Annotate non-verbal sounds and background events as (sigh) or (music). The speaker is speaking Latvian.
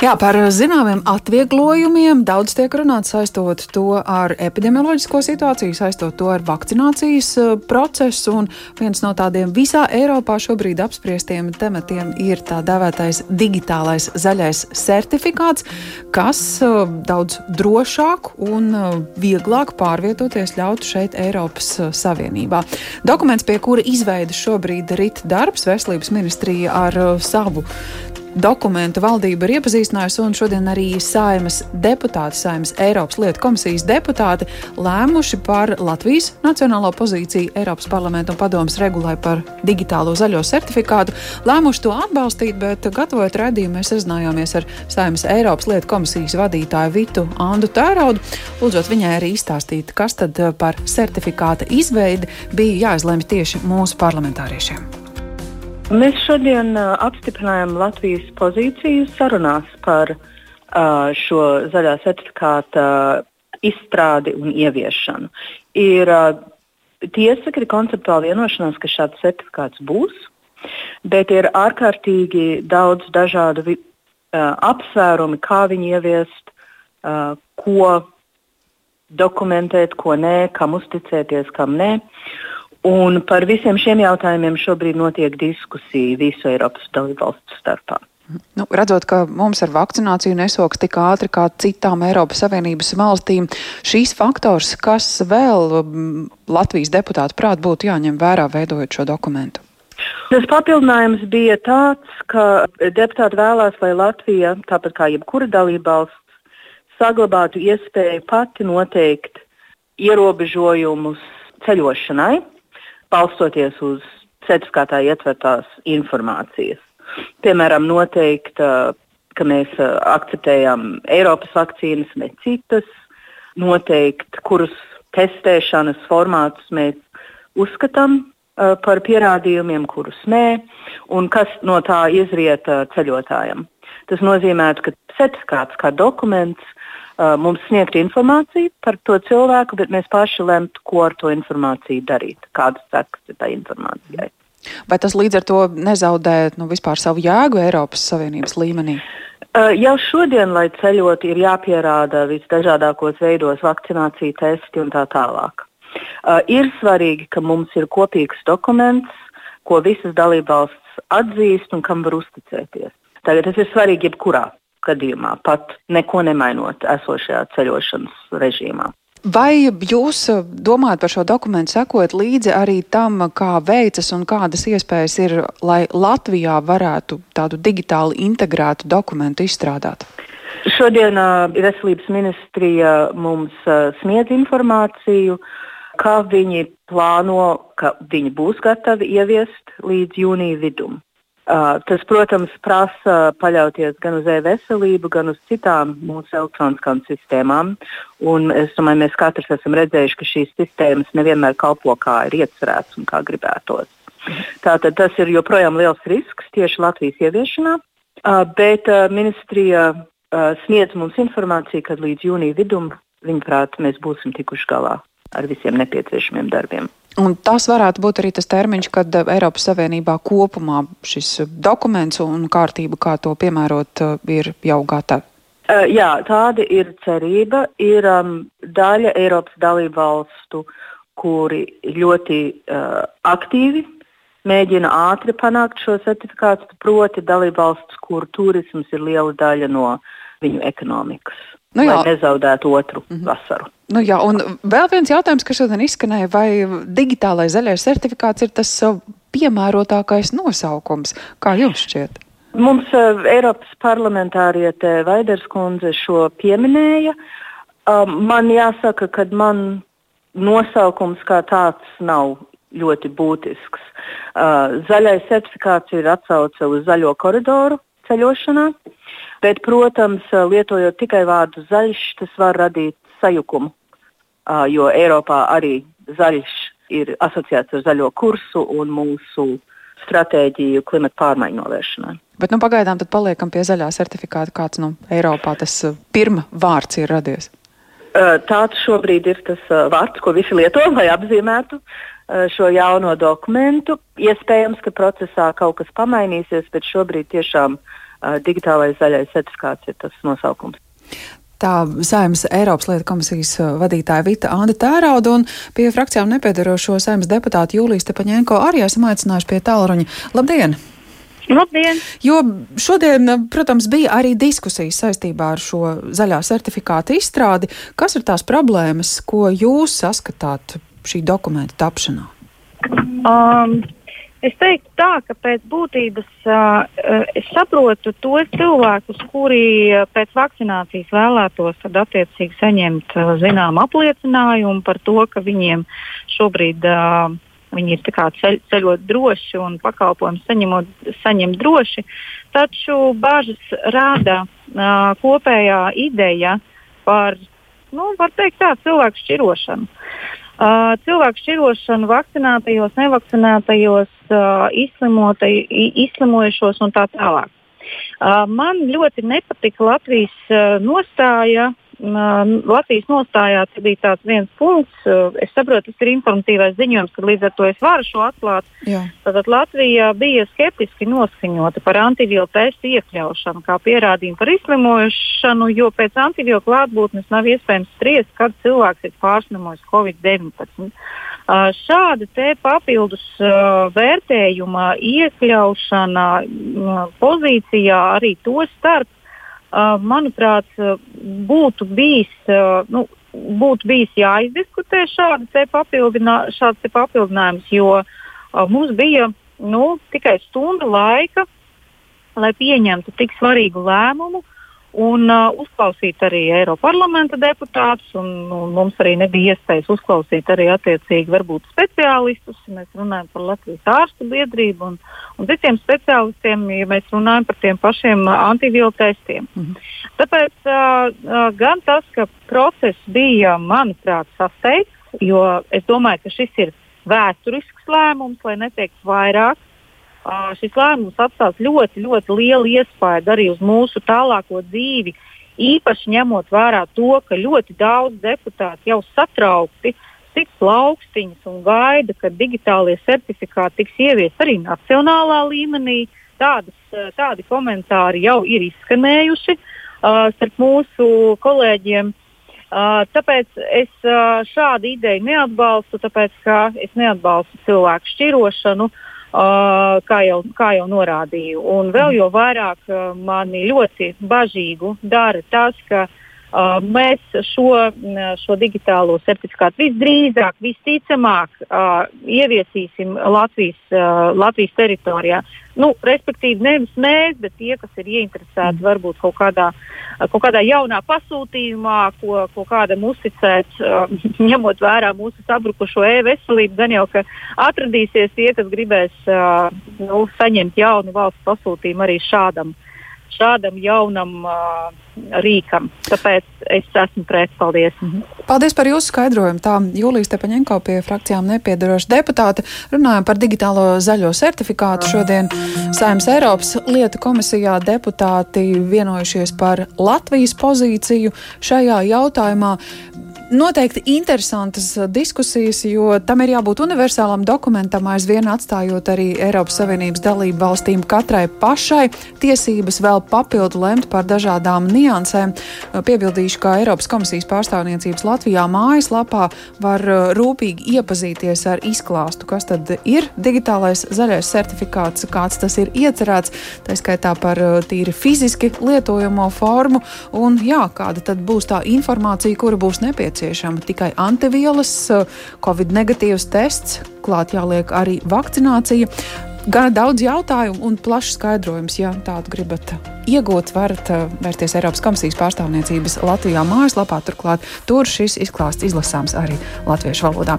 Jā, par zināmiem atvieglojumiem daudz tiek runāts saistot to ar epidemioloģisko situāciju, saistot to ar vakcinācijas eh, procesu. Un viens no tādiem visā Eiropā šobrīd apspriestiem tematiem ir tā dēvētais digitālais zaļais certifikāts, kas eh, daudz drošāk un eh, vieglāk pārvietoties ļautu šeit Eiropas Savienībā. Dokuments, pie kura izveidas šobrīd rit darbs, Veselības ministrija ar savu dokumentu valdība ir iepazīstinājusi, un šodien arī Saimas deputāti, Saimas Eiropas lietu komisijas deputāti lēmuši par Latvijas nacionālo pozīciju Eiropas parlamentu un padomus regulai par digitālo zaļo certifikātu. Lēmuši to atbalstīt, bet gatavojot redzējumu, mēs sazinājāmies ar Saimas Eiropas lietu komisijas vadītāju Vitu Andu Tēraudu, lūdzot viņai arī izstāstīt, kas tad par certifikāta izveidi bija jāizlemj tieši mūsu parlamentāriešiem. Mēs šodien uh, apstiprinājām Latvijas pozīciju sarunās par uh, šo zaļā certifikāta izstrādi un ieviešanu. Ir uh, tiesa, ka ir konceptuāla vienošanās, ka šāds certifikāts būs, bet ir ārkārtīgi daudz dažādu uh, apsvērumu, kā viņu ieviest, uh, ko dokumentēt, ko nē, kam uzticēties, kam nē. Un par visiem šiem jautājumiem šobrīd notiek diskusija visu Eiropas dalībvalstu starpā. Nu, redzot, ka mums ar vakcināciju nesoks tik ātri kā citām Eiropas Savienības valstīm, šīs faktors, kas vēl mm, Latvijas deputātu prāt būtu jāņem vērā, veidojot šo dokumentu? Tas papildinājums bija tāds, ka deputāti vēlās, lai Latvija, tāpat kā jebkura dalībvalsts, saglabātu iespēju pati noteikt ierobežojumus ceļošanai, balstoties uz certifikātā ietvertās informācijas. Piemēram, noteikt, ka mēs akceptējam Eiropas vakcīnas, ne citas, noteikt, kurus testēšanas formātus mēs uzskatām par pierādījumiem, kurus nē, un kas no tā izriet ceļotājiem. Tas nozīmē, ka certifikāts kā dokuments uh, mums sniegt informāciju par to cilvēku, bet mēs paši lemt, ko ar to informāciju darīt, kādas sekas ir tā informācijai. Vai tas līdz ar to nezaudē nu, vispār savu jēgu Eiropas Savienības līmenī? Uh, jau šodien, lai ceļot, ir jāpierāda visdažādākos veidos vakcinācija testi un tā tālāk. Uh, ir svarīgi, ka mums ir kopīgs dokuments, ko visas dalībvalstis atzīst un kam var uzticēties. Tagad tas ir svarīgi jebkurā gadījumā, pat neko nemainot esošajā ceļošanas režīmā. Vai jūs domājat par šo dokumentu, sekojat līdzi arī tam, kā veicas un kādas iespējas ir, lai Latvijā varētu tādu digitāli integrētu dokumentu izstrādāt? Šodien uh, Veselības ministrija mums uh, sniedz informāciju, ka viņi plāno, ka viņi būs gatavi ieviest līdz jūnija vidum. Uh, tas, protams, prasa paļauties gan uz e-veselību, gan uz citām mūsu elektroniskām sistēmām. Un es domāju, mēs katrs esam redzējuši, ka šīs sistēmas nevienmēr kalpo kā ir iecerēts un kā gribētos. Tātad tas ir joprojām liels risks tieši Latvijas ieviešanā, uh, bet uh, ministrija sniedz mums informāciju, ka līdz jūnija vidum, viņuprāt, mēs būsim tikuši galā ar visiem nepieciešamiem darbiem. Un tas varētu būt arī tas termiņš, kad eh, Eiropas Savienībā kopumā šis dokuments un kārtība, kā to piemērot, eh, ir jau gatava. Uh, jā, tāda ir cerība. Ir um, daļa Eiropas dalību valstu, kuri ļoti uh, aktīvi mēģina ātri panākt šo certifikātu, proti dalību valsts, kur turisms ir liela daļa no viņu ekonomikas, nu, jā. lai nezaudētu otru mm -hmm. vasaru. Nu jā, un vēl viens jautājums, kas šodien izskanēja, vai digitālais zaļais certifikāts ir tas piemērotākais nosaukums? Kā jums šķiet? Mums uh, Eiropas parlamentāriete Vaiders kundze šo pieminēja. Um, man jāsaka, ka man nosaukums kā tāds nav ļoti būtisks. Uh, zaļais certifikāts ir atsauce uz zaļo koridoru ceļošanā, bet, protams, lietojot tikai vārdu zaļš, tas var radīt sajukumu jo Eiropā arī zaļš ir asociēts ar zaļo kursu un mūsu stratēģiju klimata pārmaiņu novēršanai. Bet nu, pagaidām paliekam pie zaļā certifikāta, kāds nu, Eiropā tas pirmā vārds ir radies. Tāds šobrīd ir tas vārds, ko visi lieto, lai apzīmētu šo jauno dokumentu. Iespējams, ka procesā kaut kas pamainīsies, bet šobrīd tiešām uh, digitālais zaļais certifikāts ir tas nosaukums. Tā Saimnes Eiropas lietu komisijas vadītāja Vita Anda Tērauda un pie frakcijām nepiedarošo Saimnes deputātu Jūlijas Tepaņenko arī esam aicinājuši pie tālruņa. Labdien! Labdien! Jo šodien, protams, bija arī diskusijas saistībā ar šo zaļā certifikāta izstrādi. Kas ir tās problēmas, ko jūs saskatāt šī dokumenta tapšanā? Um, Es teiktu tā, ka pēc būtības uh, es saprotu tos cilvēkus, kuri pēc vakcinācijas vēlētos attiecīgi saņemt uh, zinām apliecinājumu par to, ka viņiem šobrīd uh, viņi ir ceļ, ceļot droši un pakalpojumus saņemot, saņemt droši. Taču bažas rada uh, kopējā ideja par, nu, var teikt tā, cilvēku šķirošanu. Uh, cilvēku šķirošanu vakcinētajos, nevakcinētajos, uh, izslimojušos un tā tālāk. Uh, man ļoti nepatika Latvijas uh, nostāja Latvijas nostājā bija tāds viens punkts, es saprotu, tas ir informatīvais ziņojums, ka līdz ar to es varu šo atklāt. Tātad Latvija bija skeptiski noskaņota par antivielu testu iekļaušanu kā pierādījumu par izslimošanu, jo pēc antivielu klātbūtnes nav iespējams spriest, kad cilvēks ir pārslimojis Covid-19. Šāda papildus uh, vērtējuma iekļaušana uh, pozīcijā arī to starp manuprāt, būtu bijis, nu, būtu bijis jāizdiskutē šādi te papildinā, šāds papildinājums, jo mums bija nu, tikai stunda laika, lai pieņemtu tik svarīgu lēmumu. Uh, un uh, uzklausīt arī Eiropas parlamenta deputātus. Un, un mums arī nebija iespējas uzklausīt arī attiecīgi varbūt speciālistus. Mēs runājam par Latvijas ārstu biedrību un, un citiem speciālistiem, ja mēs runājam par tiem pašiem antivielu testiem. Mm -hmm. Tāpēc uh, uh, gan tas, ka process bija, manuprāt, sasteigts, jo es domāju, ka šis ir vēsturisks lēmums, lai neteikt vairāk šis lēmums atstās ļoti, ļoti lielu iespaidu arī uz mūsu tālāko dzīvi. Īpaši ņemot vērā to, ka ļoti daudz deputāti jau satraukti tiks plaukstiņas un gaida, ka digitālie certifikāti tiks ieviesti arī nacionālā līmenī. Tādas, tādi komentāri jau ir izskanējuši uh, starp mūsu kolēģiem. Uh, tāpēc es uh, šādu ideju neatbalstu, tāpēc ka es neatbalstu cilvēku šķirošanu. Uh, Uh, kā, jau, kā jau norādīju. Un vēl jau vairāk uh, mani ļoti bažīgu dara tas, ka uh, mēs šo, šo digitālo certifikātu visdrīzāk, visticamāk uh, ieviesīsim Latvijas, uh, Latvijas teritorijā. Nu, respektīvi, nevis mēs, bet tie, kas ir ieinteresēti varbūt kaut kādā uh, kaut kādā jaunā pasūtījumā, ko, ko kādam uzticēt, uh, (laughs) ņemot vērā mūsu sabrukušo e-veselību, gan jau, ka atradīsies tie, kas gribēs uh, nu, saņemt jaunu valsts pasūtījumu arī šādam uh, šādam jaunam uh, rīkam. Tāpēc es esmu pret. Paldies! -hmm. Paldies par jūsu skaidrojumu. Tā Jūlijas Tepaņenko pie frakcijām nepiedaroša deputāte runājam par digitālo zaļo certifikātu. Šodien Saimnes Eiropas lietu komisijā deputāti vienojušies par Latvijas pozīciju šajā jautājumā noteikti interesantas uh, diskusijas, jo tam ir jābūt universālam dokumentam, aizvien atstājot arī Eiropas Savienības dalību valstīm katrai pašai tiesības vēl papildu lemt par dažādām niansēm. Uh, piebildīšu, ka Eiropas komisijas pārstāvniecības Latvijā mājaslapā var uh, rūpīgi iepazīties ar izklāstu, kas tad ir digitālais zaļais certifikāts, kāds tas ir iecerēts, tā skaitā par tīri fiziski lietojamo formu, un jā, kāda tad būs tā informācija, kura būs nepieciešama nepieciešama tikai antivielas, eh, covid negatīvs tests, klāt jāliek arī vakcinācija. Gana daudz jautājumu un plašs skaidrojums. Ja tādu gribat iegūt, varat uh, vērsties Eiropas komisijas pārstāvniecības Latvijā mājaslapā. Turklāt tur šis izklāsts izlasāms arī latviešu valodā.